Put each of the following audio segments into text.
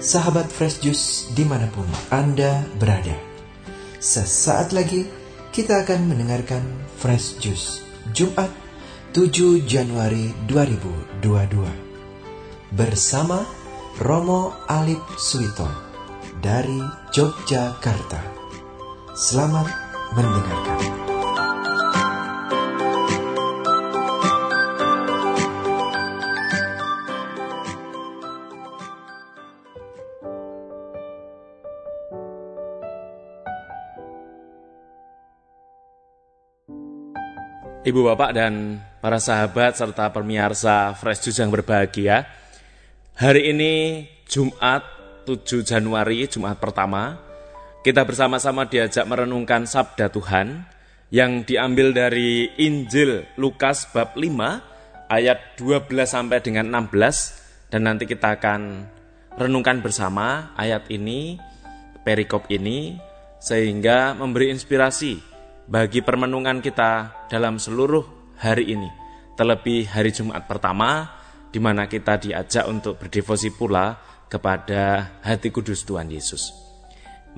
sahabat Fresh Juice di mana pun Anda berada. Sesaat lagi kita akan mendengarkan Fresh Juice Jumat 7 Januari 2022 bersama Romo Alip Suito dari Yogyakarta. Selamat mendengarkan. Ibu bapak dan para sahabat serta pemirsa Fresh Juice yang berbahagia Hari ini Jumat 7 Januari, Jumat pertama Kita bersama-sama diajak merenungkan Sabda Tuhan Yang diambil dari Injil Lukas bab 5 Ayat 12 sampai dengan 16 Dan nanti kita akan renungkan bersama ayat ini Perikop ini Sehingga memberi inspirasi bagi permenungan kita dalam seluruh hari ini, terlebih hari Jumat pertama, di mana kita diajak untuk berdevosi pula kepada hati kudus Tuhan Yesus.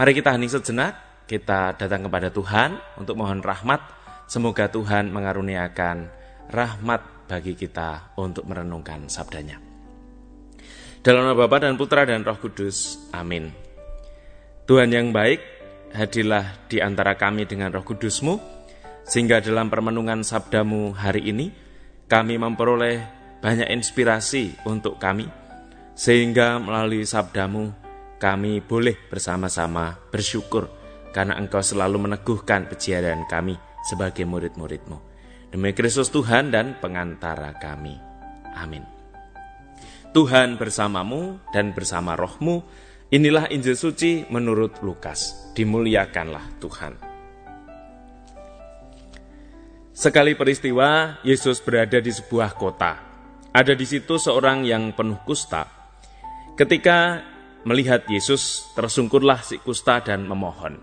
Mari kita hening sejenak, kita datang kepada Tuhan untuk mohon rahmat. Semoga Tuhan mengaruniakan rahmat bagi kita untuk merenungkan sabdanya. Dalam nama Bapa dan Putra dan Roh Kudus. Amin. Tuhan yang baik, hadirlah di antara kami dengan roh kudusmu, sehingga dalam permenungan sabdamu hari ini, kami memperoleh banyak inspirasi untuk kami, sehingga melalui sabdamu, kami boleh bersama-sama bersyukur, karena engkau selalu meneguhkan pejiaran kami sebagai murid-muridmu. Demi Kristus Tuhan dan pengantara kami. Amin. Tuhan bersamamu dan bersama rohmu, Inilah Injil suci menurut Lukas. Dimuliakanlah Tuhan. Sekali peristiwa, Yesus berada di sebuah kota. Ada di situ seorang yang penuh kusta. Ketika melihat Yesus, tersungkurlah si kusta dan memohon,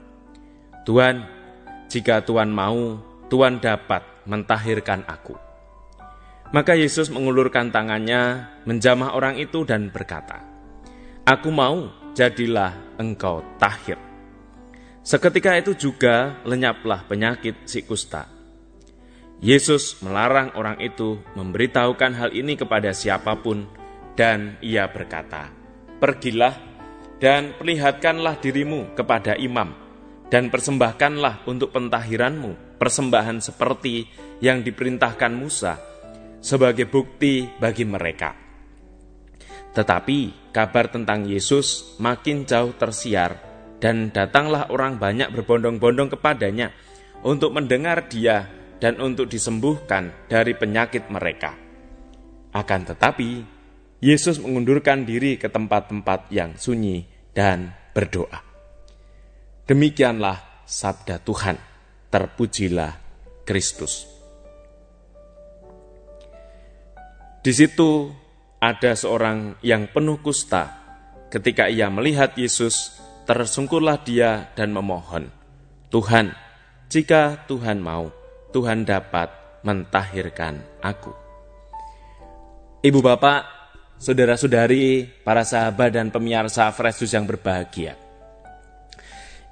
"Tuhan, jika Tuhan mau, Tuhan dapat mentahirkan aku." Maka Yesus mengulurkan tangannya, menjamah orang itu dan berkata, "Aku mau, jadilah engkau tahir. Seketika itu juga lenyaplah penyakit si kusta. Yesus melarang orang itu memberitahukan hal ini kepada siapa pun dan ia berkata, Pergilah dan perlihatkanlah dirimu kepada imam dan persembahkanlah untuk pentahiranmu persembahan seperti yang diperintahkan Musa sebagai bukti bagi mereka.' Tetapi kabar tentang Yesus makin jauh tersiar dan datanglah orang banyak berbondong-bondong kepadanya untuk mendengar dia dan untuk disembuhkan dari penyakit mereka. Akan tetapi, Yesus mengundurkan diri ke tempat-tempat yang sunyi dan berdoa. Demikianlah sabda Tuhan, terpujilah Kristus. Di situ ada seorang yang penuh kusta. Ketika ia melihat Yesus, tersungkurlah dia dan memohon, "Tuhan, jika Tuhan mau, Tuhan dapat mentahirkan aku." Ibu bapak, saudara-saudari, para sahabat dan pemirsa Fresh yang berbahagia.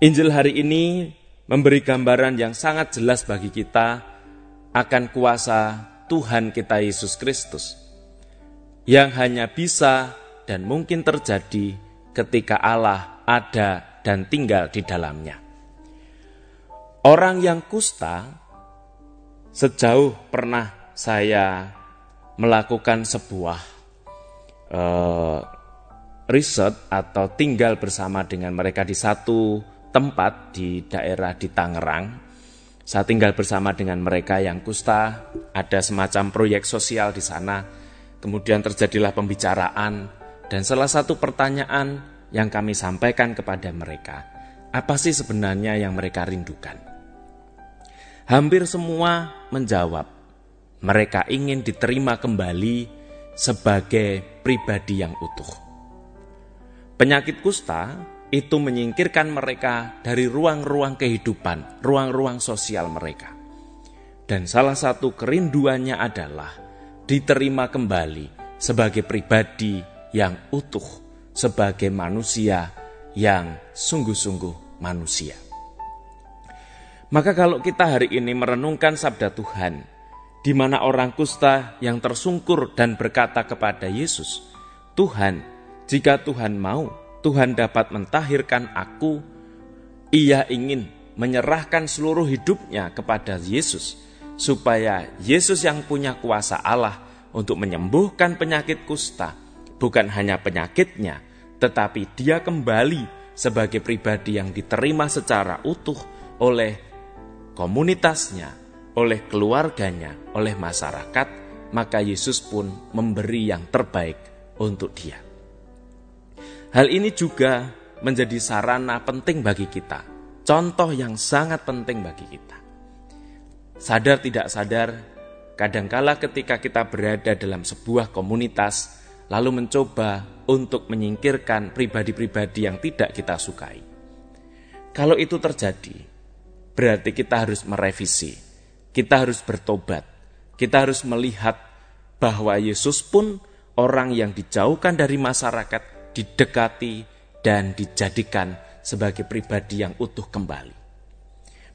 Injil hari ini memberi gambaran yang sangat jelas bagi kita akan kuasa Tuhan kita Yesus Kristus yang hanya bisa dan mungkin terjadi ketika Allah ada dan tinggal di dalamnya. Orang yang kusta, sejauh pernah saya melakukan sebuah uh, riset atau tinggal bersama dengan mereka di satu tempat di daerah di Tangerang. Saya tinggal bersama dengan mereka yang kusta, ada semacam proyek sosial di sana Kemudian terjadilah pembicaraan dan salah satu pertanyaan yang kami sampaikan kepada mereka, apa sih sebenarnya yang mereka rindukan? Hampir semua menjawab, mereka ingin diterima kembali sebagai pribadi yang utuh. Penyakit kusta itu menyingkirkan mereka dari ruang-ruang kehidupan, ruang-ruang sosial mereka. Dan salah satu kerinduannya adalah diterima kembali sebagai pribadi yang utuh, sebagai manusia yang sungguh-sungguh manusia. Maka kalau kita hari ini merenungkan sabda Tuhan, di mana orang kusta yang tersungkur dan berkata kepada Yesus, Tuhan, jika Tuhan mau, Tuhan dapat mentahirkan aku. Ia ingin menyerahkan seluruh hidupnya kepada Yesus, supaya Yesus yang punya kuasa Allah untuk menyembuhkan penyakit kusta, bukan hanya penyakitnya, tetapi dia kembali sebagai pribadi yang diterima secara utuh oleh komunitasnya, oleh keluarganya, oleh masyarakat, maka Yesus pun memberi yang terbaik untuk dia. Hal ini juga menjadi sarana penting bagi kita, contoh yang sangat penting bagi kita. Sadar tidak sadar, kadangkala ketika kita berada dalam sebuah komunitas, lalu mencoba untuk menyingkirkan pribadi-pribadi yang tidak kita sukai. Kalau itu terjadi, berarti kita harus merevisi. Kita harus bertobat. Kita harus melihat bahwa Yesus pun orang yang dijauhkan dari masyarakat, didekati, dan dijadikan sebagai pribadi yang utuh kembali.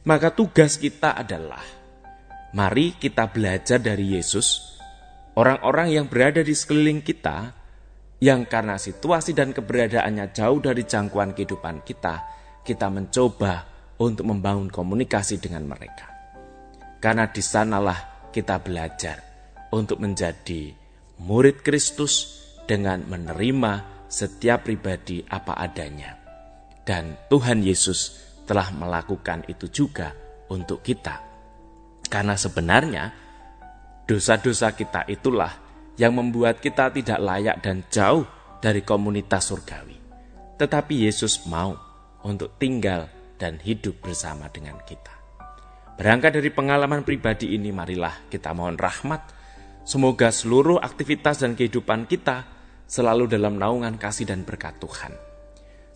Maka tugas kita adalah, mari kita belajar dari Yesus, orang-orang yang berada di sekeliling kita, yang karena situasi dan keberadaannya jauh dari jangkauan kehidupan kita, kita mencoba untuk membangun komunikasi dengan mereka. Karena di sanalah kita belajar untuk menjadi murid Kristus dengan menerima setiap pribadi apa adanya. Dan Tuhan Yesus telah melakukan itu juga untuk kita. Karena sebenarnya dosa-dosa kita itulah yang membuat kita tidak layak dan jauh dari komunitas surgawi. Tetapi Yesus mau untuk tinggal dan hidup bersama dengan kita. Berangkat dari pengalaman pribadi ini, marilah kita mohon rahmat. Semoga seluruh aktivitas dan kehidupan kita selalu dalam naungan kasih dan berkat Tuhan.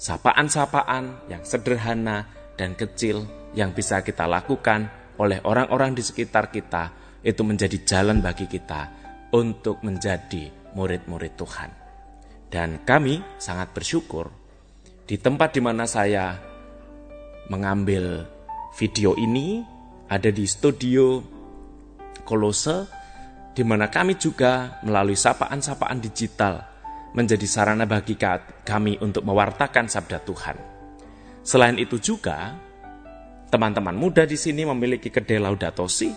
Sapaan-sapaan yang sederhana dan kecil yang bisa kita lakukan oleh orang-orang di sekitar kita itu menjadi jalan bagi kita untuk menjadi murid-murid Tuhan. Dan kami sangat bersyukur di tempat di mana saya mengambil video ini ada di studio Kolose di mana kami juga melalui sapaan-sapaan digital menjadi sarana bagi kami untuk mewartakan sabda Tuhan. Selain itu juga teman-teman muda di sini memiliki kedai Laudato Si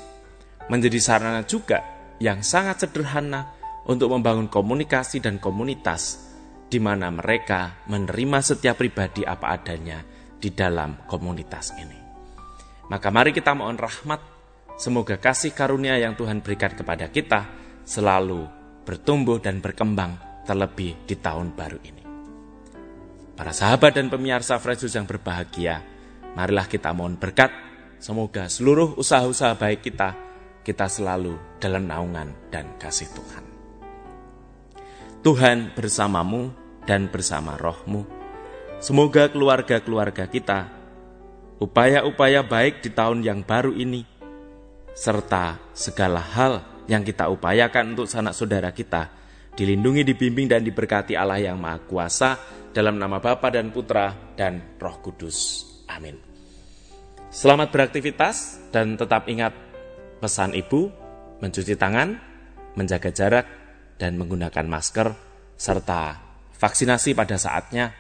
menjadi sarana juga yang sangat sederhana untuk membangun komunikasi dan komunitas di mana mereka menerima setiap pribadi apa adanya di dalam komunitas ini. Maka mari kita mohon rahmat, semoga kasih karunia yang Tuhan berikan kepada kita selalu bertumbuh dan berkembang terlebih di tahun baru ini. Para sahabat dan pemirsa Fresus yang berbahagia, marilah kita mohon berkat, semoga seluruh usaha-usaha baik kita, kita selalu dalam naungan dan kasih Tuhan. Tuhan bersamamu dan bersama rohmu, Semoga keluarga-keluarga kita, upaya-upaya baik di tahun yang baru ini, serta segala hal yang kita upayakan untuk sanak saudara kita, dilindungi, dibimbing, dan diberkati Allah yang Maha Kuasa dalam nama Bapa dan Putra dan Roh Kudus. Amin. Selamat beraktivitas dan tetap ingat pesan Ibu, mencuci tangan, menjaga jarak, dan menggunakan masker, serta vaksinasi pada saatnya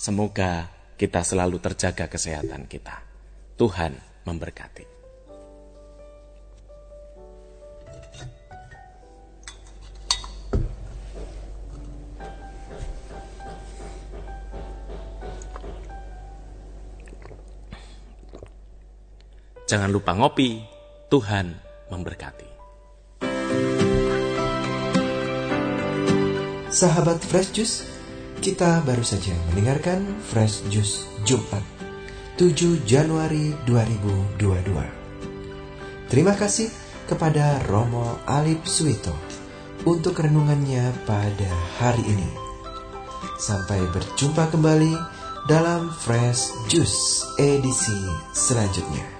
Semoga kita selalu terjaga kesehatan kita. Tuhan memberkati. Jangan lupa ngopi, Tuhan memberkati. Sahabat Fresh Juice, kita baru saja mendengarkan Fresh Juice Jumat 7 Januari 2022. Terima kasih kepada Romo Alip Suito untuk renungannya pada hari ini. Sampai berjumpa kembali dalam Fresh Juice edisi selanjutnya.